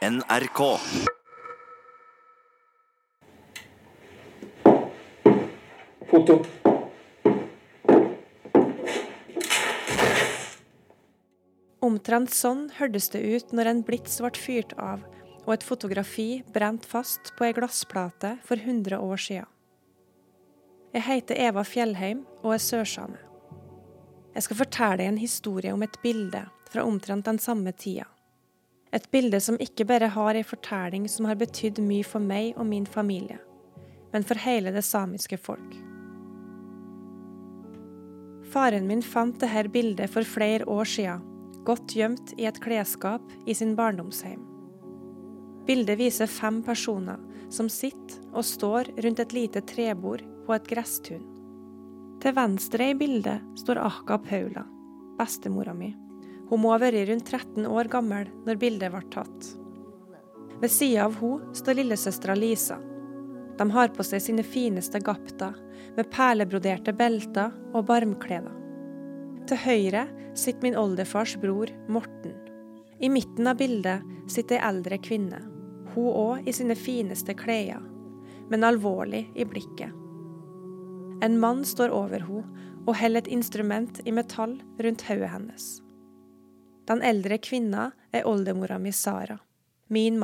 NRK. Foto. Omtrent sånn hørtes det ut når en blits ble fyrt av og et fotografi brent fast på ei glassplate for 100 år siden. Jeg heter Eva Fjellheim og er sørsame. Jeg skal fortelle deg en historie om et bilde fra omtrent den samme tida. Et bilde som ikke bare har ei fortelling som har betydd mye for meg og min familie, men for hele det samiske folk. Faren min fant dette bildet for flere år siden, godt gjemt i et klesskap i sin barndomshjem. Bildet viser fem personer som sitter og står rundt et lite trebord på et gresstun. Til venstre i bildet står Akka Paula, bestemora mi. Hun må ha vært rundt 13 år gammel når bildet ble tatt. Ved sida av henne står lillesøstera Lisa. De har på seg sine fineste gapter, med perlebroderte belter og barmkleder. Til høyre sitter min oldefars bror Morten. I midten av bildet sitter ei eldre kvinne hun òg i sine fineste klær, men alvorlig i blikket. En mann står over henne og holder et instrument i metall rundt hodet hennes. Den eldre kvinna er oldemora mi Sara, min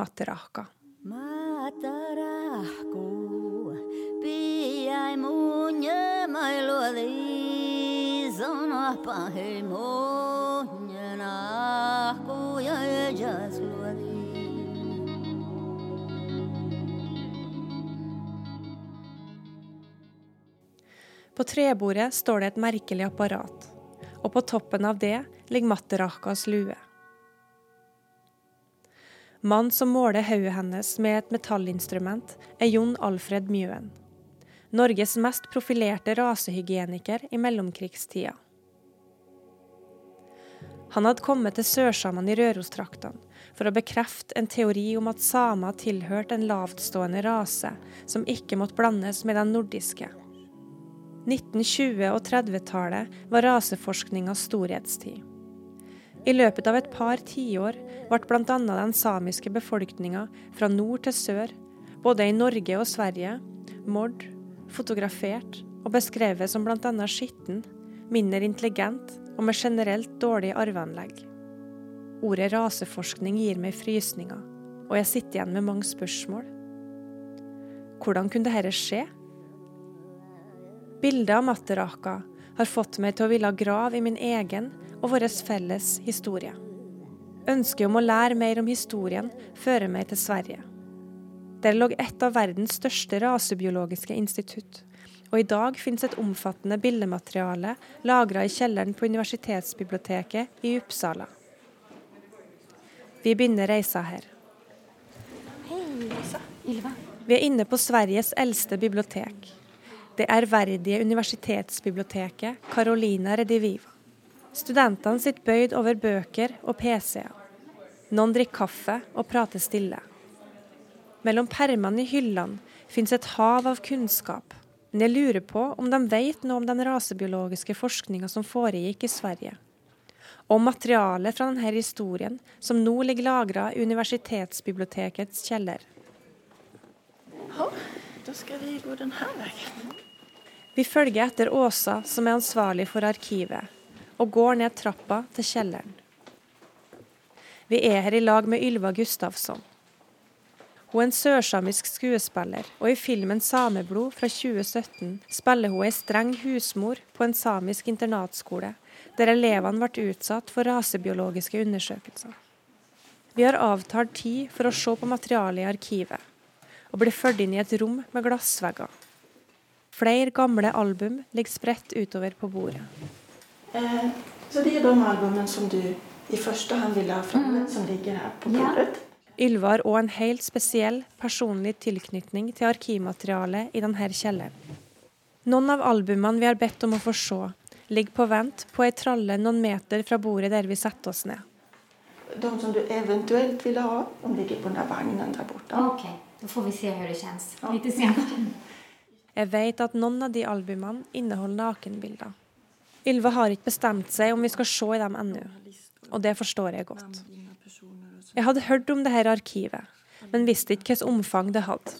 jaslodi. På trebordet står det et merkelig apparat, og på toppen av det ligger Matterakas lue. Mannen som måler hodet hennes med et metallinstrument, er Jon Alfred Mjøen. Norges mest profilerte rasehygieniker i mellomkrigstida. Han hadde kommet til sørsamene i Rørostraktene for å bekrefte en teori om at samer tilhørte en lavtstående rase som ikke måtte blandes med den nordiske. 1920- og 30-tallet var raseforskningas storhetstid. I løpet av et par tiår ble bl.a. den samiske befolkninga fra nord til sør, både i Norge og Sverige, mord, fotografert og beskrevet som bl.a. skitten, mindre intelligent og med generelt dårlig arveanlegg. Ordet raseforskning gir meg frysninger, og jeg sitter igjen med mange spørsmål. Hvordan kunne dette skje? Bildet av Matteraka har fått meg til å ville grave i min egen og vår felles historie. Ønsket om å lære mer om historien fører meg til Sverige. Der lå et av verdens største rasebiologiske institutt, og i dag finnes et omfattende bildemateriale lagra i kjelleren på universitetsbiblioteket i Uppsala. Vi begynner reisa her. Hei, Ylva. Vi er inne på Sveriges eldste bibliotek det ærverdige universitetsbiblioteket Carolina Rediviva. Studentene sitter bøyd over bøker og PC-er. Noen drikker kaffe og prater stille. Mellom permene i hyllene finnes et hav av kunnskap, men jeg lurer på om de vet noe om den rasebiologiske forskninga som foregikk i Sverige. Og materialet fra denne historien som nå ligger lagra i universitetsbibliotekets kjeller. Ja, da skal vi gå denne veien. Vi følger etter Åsa, som er ansvarlig for arkivet, og går ned trappa til kjelleren. Vi er her i lag med Ylva Gustavsson. Hun er en sørsamisk skuespiller, og i filmen 'Sameblod' fra 2017 spiller hun ei streng husmor på en samisk internatskole, der elevene ble utsatt for rasebiologiske undersøkelser. Vi har avtalt tid for å se på materialet i arkivet, og blir ført inn i et rom med glassvegger. Flere gamle album ligger spredt utover på bordet. Eh, så det er de albumene som du i første hånd ville ha fram, mm. som ligger her på bordet? Ja. Ylva har òg en helt spesiell personlig tilknytning til arkivmaterialet i denne kjelleren. Noen av albumene vi har bedt om å få se, ligger på vent på ei tralle noen meter fra bordet der vi setter oss ned. De som du eventuelt vil ha, de ligger på den vognen der borte. Ok, da får vi se hvordan det kjennes litt senere. Jeg vet at noen av de albumene inneholder nakenbilder. Ylva har ikke bestemt seg om vi skal se i dem ennå, og det forstår jeg godt. Jeg hadde hørt om dette arkivet, men visste ikke hvilket omfang det hadde.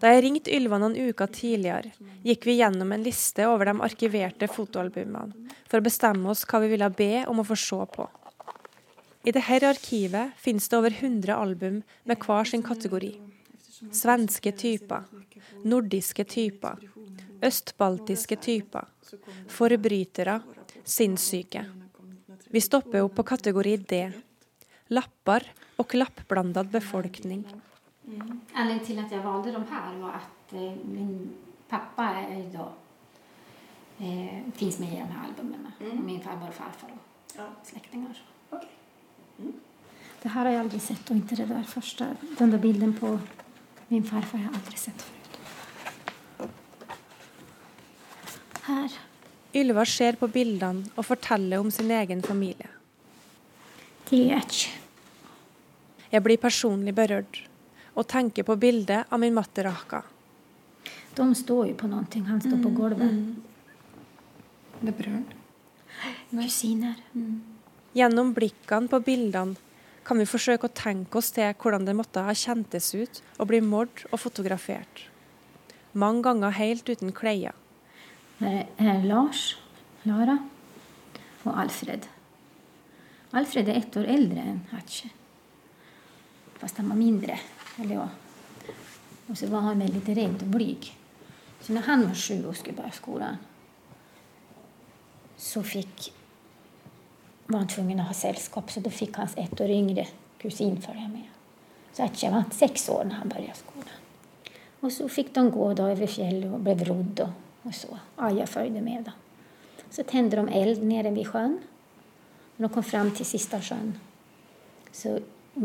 Da jeg ringte Ylva noen uker tidligere, gikk vi gjennom en liste over de arkiverte fotoalbumene, for å bestemme oss hva vi ville be om å få se på. I dette arkivet finnes det over 100 album med hver sin kategori. Svenske typer, nordiske typer, østbaltiske typer, forbrytere, sinnssyke. Vi stopper opp på kategori D. Lapper og klappblandet befolkning. Mm. Til at jeg valgte dem her, var at eh, min pappa er da eh, finns med i de her albumene. Mm. Min farmor og farfar og ja. slektninger. Okay. Mm. Det her har jeg aldri sett, og ikke det der første. Den der bilden på min farfar har jeg aldri sett før. Her. Ylva ser på bildene og forteller om sin egen familie. TH. Jeg blir personlig berørt og tenker på bildet av min matte Raka. De står jo på noe. Han står på mm, gulvet. Mm. Det er brødren. Kusiner. Mm. Gjennom blikkene på bildene kan vi forsøke å tenke oss til hvordan det måtte ha kjentes ut å bli mord og fotografert. Mange ganger helt uten klær. Lars, Lara og Alfred. Alfred er ett år eldre enn Hatche. Fast han var mindre. Eller ja. Og så var han veldig redd og blyg. Så når han var sju og skulle börja skolan så fick, var han tvungen å ha selskap, så da fikk hans ett år yngre kusin følge med. Så Atje var seks år da han begynte skolen. Og så fikk de gå da over fjellet og ble rodd og, så. Aja fulgte med. da. Så tente de eld nere ved sjøen. Når de kom fram til sista sjøen, så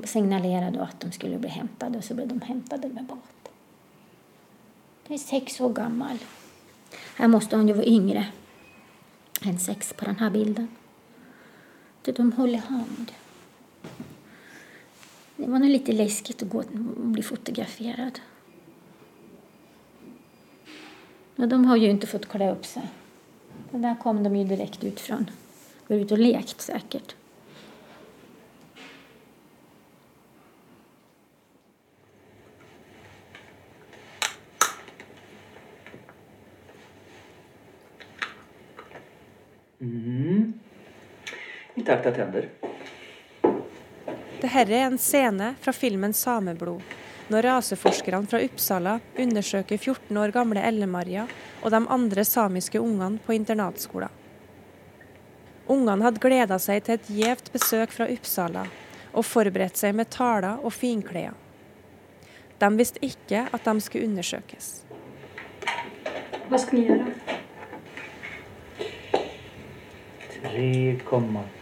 signalerte de at de skulle bli hentet, og så ble de hentet med båt. De er seks år gammel. Her måtte han jo være yngre enn seks på denne här bilden. De håller hand. Det var nog lite läskigt att gå och bli fotograferad. Men de har ju inte fått klä upp sig. Det där kom de ju direkt ut från. Var ute och lekt säkert. Mm. Intakta tenner. Dette er en scene fra filmen 'Sameblod', når raseforskerne fra Uppsala undersøker 14 år gamle Elle-Maria og de andre samiske ungene på internatskolen. Ungene hadde gleda seg til et gjevt besøk fra Uppsala og forberedt seg med taler og finklær. De visste ikke at de skulle undersøkes. Hva skal vi gjøre? 3,2.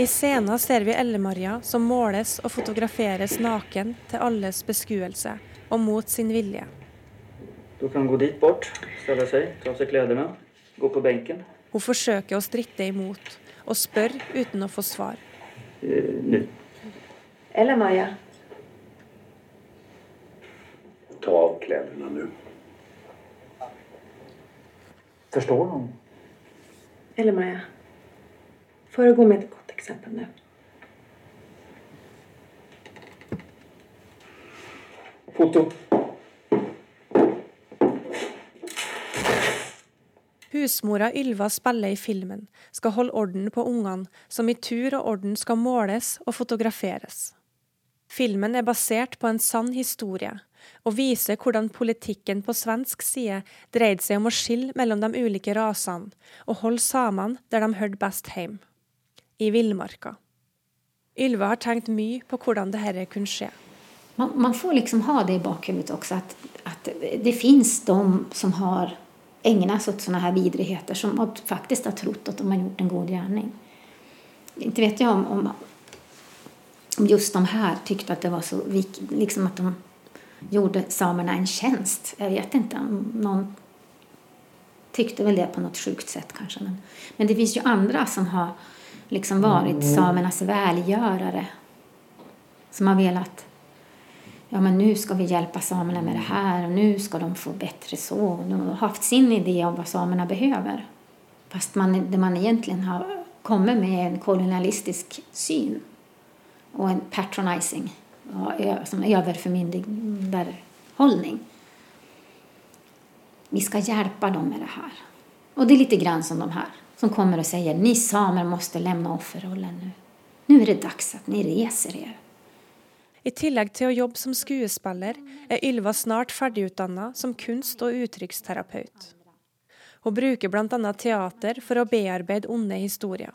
I scenen ser vi Elle-Maria som måles og fotograferes naken til alles beskuelse og mot sin vilje. Du kan gå dit bort, stelle seg, ta av seg klærne, gå på benken. Hun forsøker å stritte imot og spør uten å få svar. Uh, Nå. Elle-Maria. Ta av klærne nå. Forstår noen? Eller å gå med et godt eksempel nå. Foto. Husmora Ylva spiller i filmen, skal holde orden på ungene, som i tur og orden skal måles og fotograferes. Filmen er basert på en sann historie, og viser hvordan politikken på svensk side dreide seg om å skille mellom de ulike rasene og holde samene der de hørte best hjemme i villmarka. Ylva har tenkt mye på hvordan dette kunne skje. Man, man, får liksom ha det i bakhodet også, at, at det fins de som har egnet seg sånne her vidrigheter, som faktisk har trodd at de har gjort en god gjerning. Ikke vet jeg om, om, om just de her tykte at det var så viktig liksom at de gjorde samerna en tjänst. Jag vet inte om någon tyckte väl det på något sjukt sätt kanske. Men, men det finns ju andra som har liksom varit mm. samernas välgörare. Som har velat, ja men nu ska vi hjälpa samerna med det här och nu ska de få bättre så. De har haft sin idé om vad samerna behöver. Fast man, det man egentligen har kommet med en kolonialistisk syn och en patronizing, som överförmyndarhållning. Vi ska hjälpa dem med det här. Och det är lite grann som de här som kommer och säger ni samer måste lämna offerrollen nu. Nu är det dags att ni reser er. I tillegg til å jobbe som skuespiller, er Ylva snart ferdigutdanna som kunst- og uttrykksterapeut. Hun bruker bl.a. teater for å bearbeide onde historier.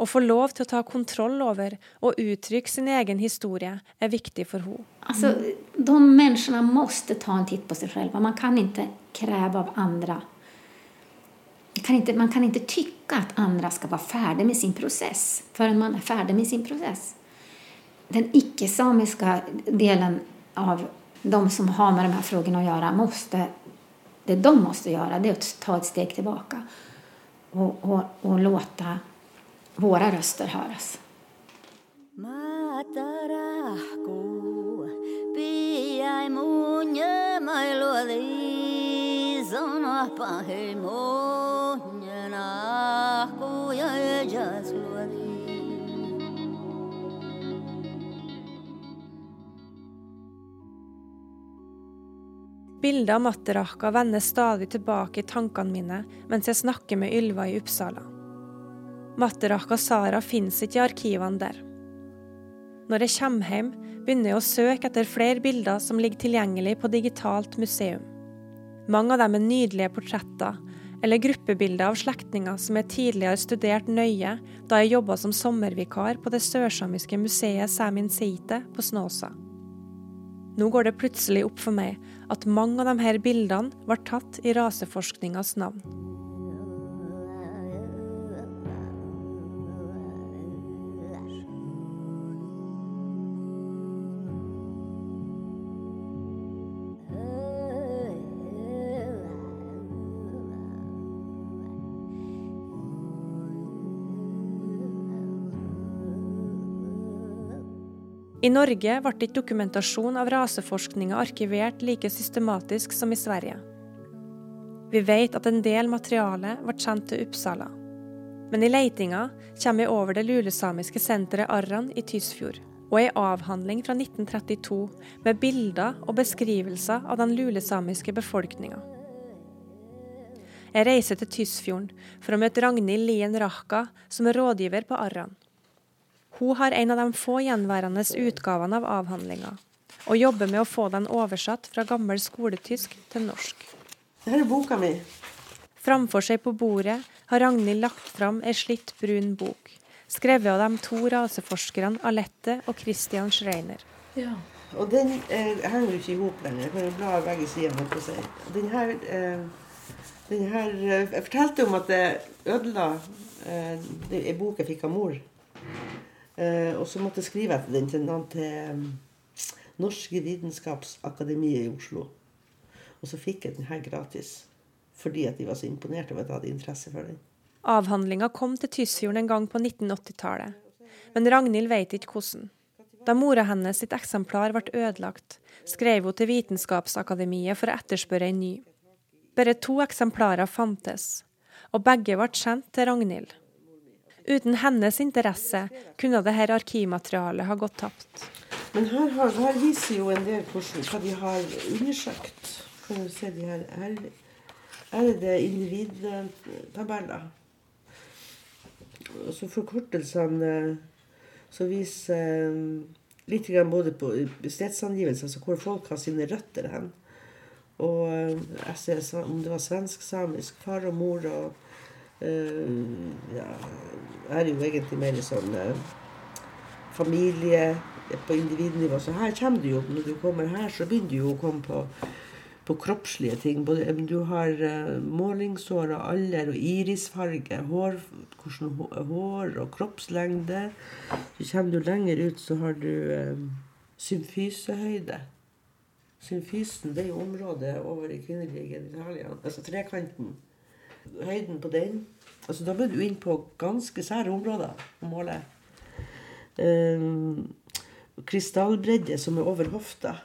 Å få lov til å ta kontroll over og uttrykke sin egen historie er viktig for henne. Altså, de menneskene må ta en titt på seg selv. Man kan ikke kreve av andre. Man kan ikke, tykke at andre skal være ferdig med sin prosess før man er ferdig med sin prosess. Den ikke-samiske delen av de som har med de her spørsmålene å gjøre, måste, det de må gjøre, det er å ta et steg tilbake og, og, og låte våra röster höras. Bildet av Matterahka vender stadig tilbake i tankene mine mens jeg snakker med Ylva i Uppsala. Matterahka Sara finnes ikke i arkivene der. Når jeg kommer hjem, begynner jeg å søke etter flere bilder som ligger tilgjengelig på digitalt museum. Mange av dem er nydelige portretter, eller gruppebilder av slektninger som jeg tidligere studert nøye da jeg jobba som sommervikar på det sørsamiske museet Samin Seite på Snåsa. Nå går det plutselig opp for meg at mange av disse bildene var tatt i raseforskningas navn. I Norge ble ikke dokumentasjon av raseforskninga arkivert like systematisk som i Sverige. Vi vet at en del materiale ble sendt til Uppsala. Men i leitinga kommer vi over det lulesamiske senteret Arran i Tysfjord, og ei avhandling fra 1932 med bilder og beskrivelser av den lulesamiske befolkninga. Jeg reiser til Tysfjorden for å møte Ragnhild Lien Rahka, som er rådgiver på Arran. Hun har en av de få gjenværende utgavene av avhandlinga, og jobber med å få den oversatt fra gammel skoletysk til norsk. Dette er boka mi. Framfor seg på bordet har Ragnhild lagt fram ei slitt brun bok, skrevet av de to raseforskerne Alette og Christian Schreiner. Ja. Og den eh, henger jo ikke i hop lenger. Jeg kan jo bla begge sider. Si. Den her, eh, den her eh, Jeg fortalte om at jeg ødela eh, ei bok jeg fikk av mor. Eh, og så måtte jeg skrive etter den til, til um, Norske Vitenskapsakademiet i Oslo. Og så fikk jeg den her gratis. Fordi at de var så imponert over at jeg hadde interesse for den. Avhandlinga kom til Tysfjorden en gang på 1980-tallet. Men Ragnhild vet ikke hvordan. Da mora hennes sitt eksemplar ble ødelagt, skrev hun til Vitenskapsakademiet for å etterspørre en ny. Bare to eksemplarer fantes, og begge ble sendt til Ragnhild. Uten hennes interesse kunne dette arkivmaterialet ha gått tapt. Men her, har, her viser jo en del hvordan, hva de har undersøkt. Kan du se de her, her, er det individtabeller. Så forkortelsene så viser litt litt både på stedsangivelser, altså hvor folk har sine røtter hen. Og eh, jeg ser om det var svensk-samisk, far og mor og Uh, ja, er jo egentlig mer sånn uh, familie på individnivå. Så her kommer du jo, når du kommer her, så begynner du jo å komme på, på kroppslige ting. Både, du har målingshår og alder og irisfarge, hår, hvordan hår og kroppslengde. Så kommer du lenger ut, så har du uh, symfysehøyde. Symfysen det er jo området over i kvinnelige genitaliene, Altså trekanten høyden på den. Altså, da ble du inn på ganske sære områder å måle. Um, krystallbredde som er over hofta.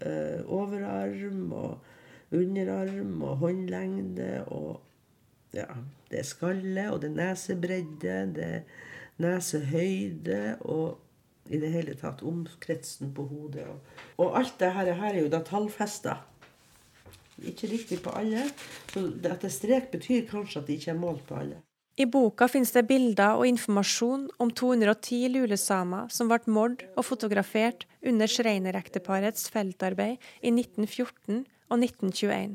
Uh, overarm og underarm og håndlengde og ja, det er skalle, og det er nesebredde, det er nesehøyde og i det hele tatt omkretsen på hodet. Og, og alt det her, her er jo da tallfesta. Ikke riktig på alle. Så dette at det strek, betyr kanskje at det ikke er målt på alle. I boka finnes det bilder og informasjon om 210 lulesamer som ble mord og fotografert under Schreiner-ekteparets feltarbeid i 1914 og 1921.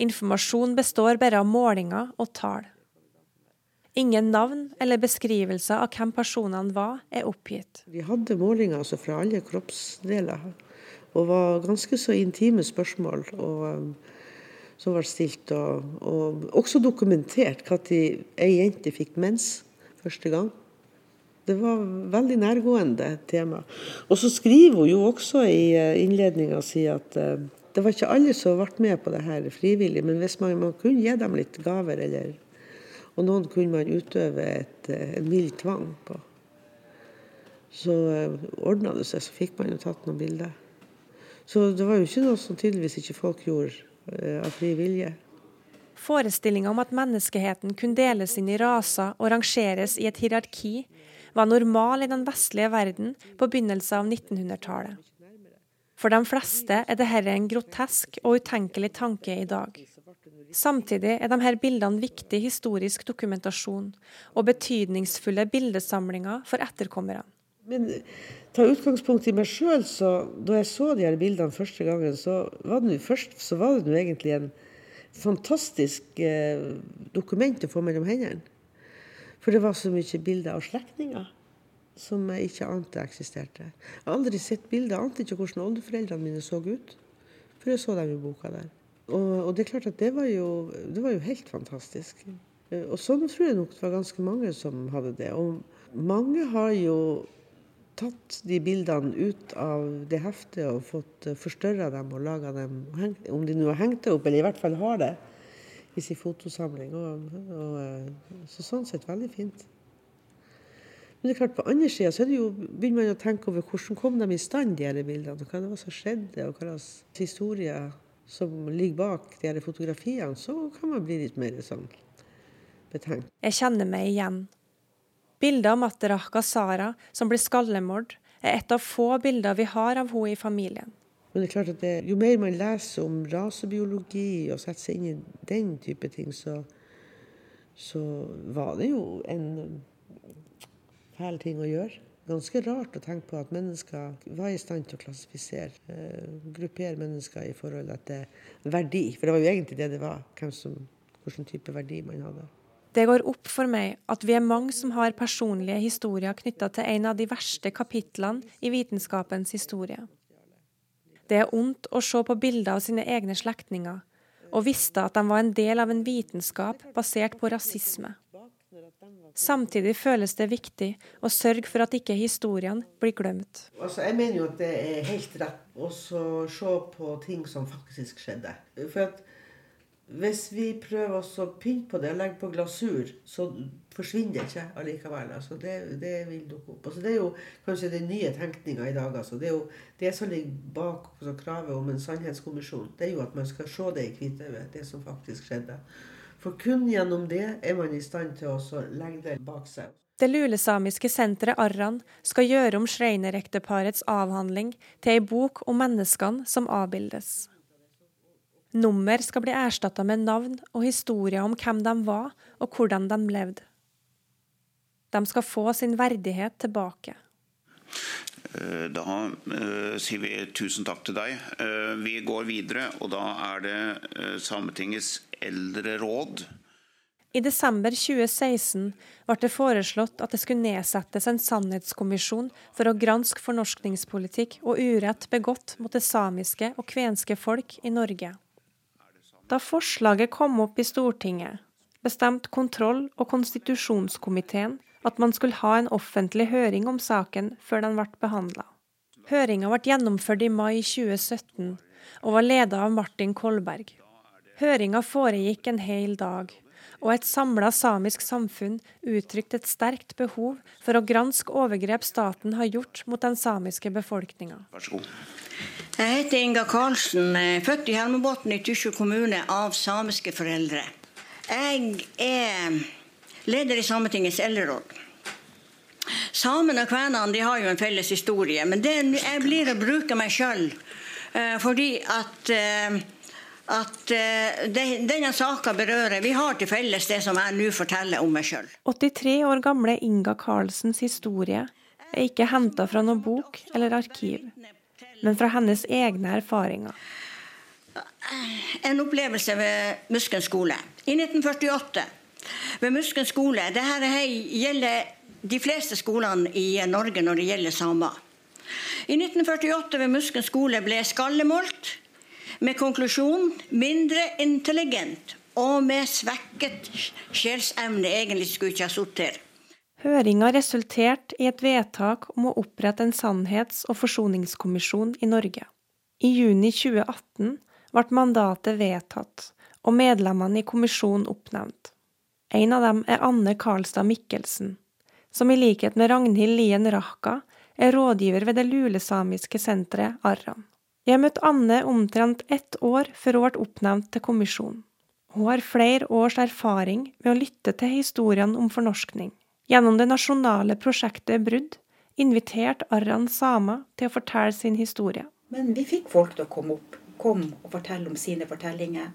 Informasjon består bare av målinger og tall. Ingen navn eller beskrivelser av hvem personene var, er oppgitt. Vi hadde målinger altså fra alle kroppsdeler, og var ganske så intime spørsmål. og... Um, som ble stilt, og, og også dokumentert når ei jente fikk mens første gang. Det var veldig nærgående tema. Og så skriver hun jo også i eh, innledninga si at uh, det var ikke alle som ble med på det her frivillig, men hvis man, man kunne gi dem litt gaver, eller, og noen kunne man utøve et, eh, en mild tvang på, så ordna det seg, så fikk man jo tatt noen bilder. Så det var jo ikke noe som tydeligvis ikke folk gjorde Eh, av fri vilje. Forestillinga om at menneskeheten kunne deles inn i raser og rangeres i et hierarki, var normal i den vestlige verden på begynnelsen av 1900-tallet. For de fleste er dette en grotesk og utenkelig tanke i dag. Samtidig er disse bildene viktig historisk dokumentasjon og betydningsfulle bildesamlinger for etterkommerne. Men ta utgangspunkt i meg sjøl, så da jeg så de her bildene første gangen, så var det, først, så var det egentlig en fantastisk eh, dokument å få mellom hendene. For det var så mye bilder av slektninger som jeg ikke ante eksisterte. Jeg har aldri sett bilder, ante ikke hvordan oldeforeldrene mine så ut. For jeg så dem i boka der. Og, og det er klart at det var, jo, det var jo helt fantastisk. Eh, og sånn tror jeg nok det var ganske mange som hadde det. Og mange har jo tatt de bildene ut av det heftet og fått eh, forstørra dem og laga dem, om de nå har hengt det opp, eller i hvert fall har det i sin fotosamling. Og, og, eh, så sånn sett veldig fint. Men det er klart på andre sida så begynner man å tenke over hvordan kom de i stand, de her bildene. og Hva det var som skjedde, og hva slags historier som ligger bak de her fotografiene. Så kan man bli litt mer sånn betenkt. Jeg kjenner meg igjen. Bildet av Materahka Sara, som blir skallemord, er et av få bilder vi har av henne i familien. Men det er klart at det, Jo mer man leser om rasebiologi og setter seg inn i den type ting, så, så var det jo en fæl ting å gjøre. Ganske rart å tenke på at mennesker var i stand til å klassifisere, eh, gruppere mennesker i forhold til verdi. For det var jo egentlig det det var, som, hvilken type verdi man hadde. Det går opp for meg at vi er mange som har personlige historier knytta til en av de verste kapitlene i vitenskapens historie. Det er ondt å se på bilder av sine egne slektninger og visste at de var en del av en vitenskap basert på rasisme. Samtidig føles det viktig å sørge for at ikke historiene blir glemt. Altså, jeg mener jo at det er helt rett å se på ting som faktisk skjedde. For at hvis vi prøver å pynte på det og legge på glasur, så forsvinner det ikke allikevel. Altså det, det, vil dukke opp. Altså det er jo kanskje den nye tenkninga i dag. Altså det er jo det som ligger bak kravet om en sannhetskommisjon. Det er jo at man skal se det i hvitøyet, det som faktisk skjedde. For kun gjennom det er man i stand til å legge det bak seg. Det lulesamiske senteret Arran skal gjøre om Schreiner-ekteparets avhandling til ei bok om menneskene som avbildes. Nummer skal bli erstatta med navn og historier om hvem de var og hvordan de levde. De skal få sin verdighet tilbake. Eh, da uh, sier vi tusen takk til deg. Uh, vi går videre, og da er det Sametingets eldre råd. I desember 2016 ble det foreslått at det skulle nedsettes en sannhetskommisjon for å granske fornorskningspolitikk og urett begått mot det samiske og kvenske folk i Norge. Da forslaget kom opp i Stortinget, bestemte kontroll- og konstitusjonskomiteen at man skulle ha en offentlig høring om saken før den ble behandla. Høringa ble gjennomført i mai 2017 og var leda av Martin Kolberg. Høringa foregikk en hel dag, og et samla samisk samfunn uttrykte et sterkt behov for å granske overgrep staten har gjort mot den samiske befolkninga. Vær så god. Jeg heter Inga Karlsen, født i Helmebotn i Tysjø kommune av samiske foreldre. Jeg er leder i Sametingets eldreråd. Samene og kvenene har jo en felles historie, men det, jeg blir å bruke meg sjøl. Eh, fordi at, eh, at eh, denne saka berører Vi har til felles det som jeg nå forteller om meg sjøl. 83 år gamle Inga Karlsens historie er ikke henta fra noen bok eller arkiv, men fra hennes egne erfaringer. En opplevelse ved Musken skole i 1948. Ved Musken skole. Dette gjelder de fleste skolene i Norge når det gjelder samer. I 1948 ved Musken skole ble skallemålt med konklusjon mindre intelligent og med svekket sjelsevne egentlig skulle ikke ha sittet her. Høringa resulterte i et vedtak om å opprette en sannhets- og forsoningskommisjon i Norge. I juni 2018 ble mandatet vedtatt, og medlemmene i kommisjonen oppnevnt. En av dem er Anne Karlstad Mikkelsen, som i likhet med Ragnhild Lien Rahka er rådgiver ved det lulesamiske senteret Arran. Jeg møtte Anne omtrent ett år før hun ble oppnevnt til kommisjonen. Hun har flere års erfaring med å lytte til historiene om fornorskning. Gjennom det nasjonale prosjektet Brudd inviterte Arran samer til å fortelle sin historie. Men vi fikk folk til å komme opp, kom og fortelle om sine fortellinger.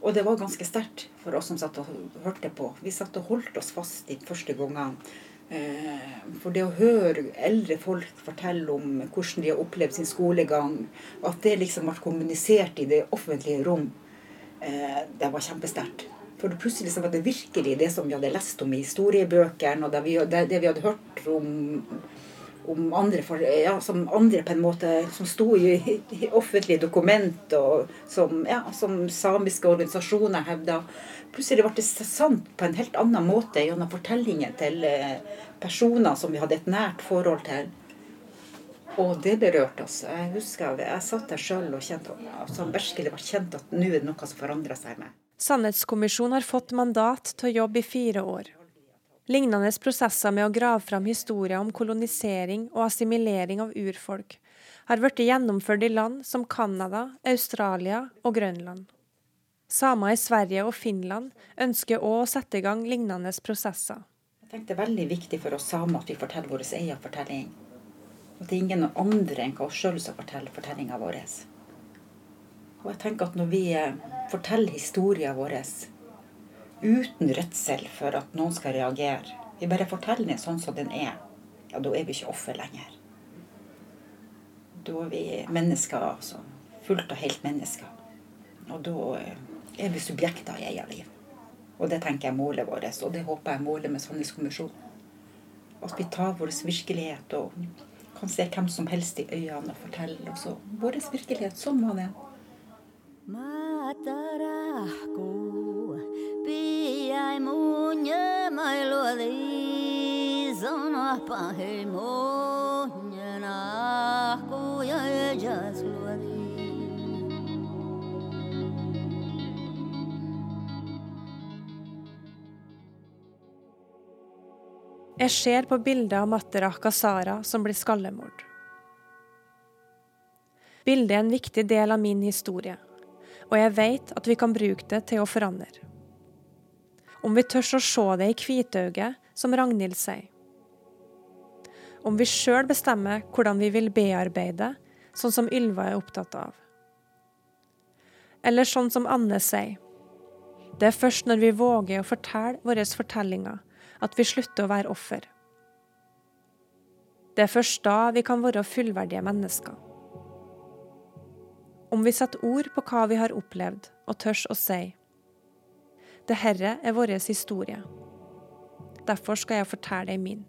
Og det var ganske sterkt for oss som satt og hørte på. Vi satt og holdt oss fast de første gangene. Eh, for det å høre eldre folk fortelle om hvordan de har opplevd sin skolegang, at det liksom ble kommunisert i det offentlige rom, eh, det var kjempesterkt. For plutselig var det virkelig det som vi hadde lest om i historiebøkene, og det vi, det, det vi hadde hørt om, om andre, for, ja, som andre på en måte som sto i, i offentlige dokument, og som, ja, som samiske organisasjoner hevda. Plutselig ble det sant på en helt annen måte gjennom fortellingen til eh, personer som vi hadde et nært forhold til. Og det berørte oss. Jeg husker jeg satt der sjøl og kjente, at nå er det noe som forandrer seg med. Sannhetskommisjonen har fått mandat til å jobbe i fire år. Lignende prosesser med å grave fram historier om kolonisering og assimilering av urfolk har blitt gjennomført i land som Canada, Australia og Grønland. Samer i Sverige og Finland ønsker òg å sette i gang lignende prosesser. Jeg tenkte Det er veldig viktig for oss samer at vi forteller vår egen fortelling. At det er ingen andre enn oss sjøl som forteller fortellinga vår. Og jeg tenker at når vi eh, forteller historien vår uten redsel for at noen skal reagere, vi bare forteller den sånn som den er, ja, da er vi ikke offer lenger. Da er vi mennesker, altså. Fullt og helt mennesker. Og da eh, er vi subjekter i eget liv. Og det tenker jeg er målet vårt, og det håper jeg er målet med Sannhetskommisjonen. At vi tar vår virkelighet og kan se hvem som helst i øynene og fortelle også vår virkelighet som han er. Just Jeg ser på bildet av Matterah Sara som blir skallemord. Bildet er en viktig del av min historie, og jeg vet at vi kan bruke det til å forandre. Om vi tør å se det i hvitøyet, som Ragnhild sier. Om vi sjøl bestemmer hvordan vi vil bearbeide, sånn som Ylva er opptatt av. Eller sånn som Anne sier. Det er først når vi våger å fortelle våre fortellinger, at vi slutter å være offer. Det er først da vi kan være fullverdige mennesker. Om vi setter ord på hva vi har opplevd, og tørs å si det herre er vår historie. Derfor skal jeg fortelle deg min.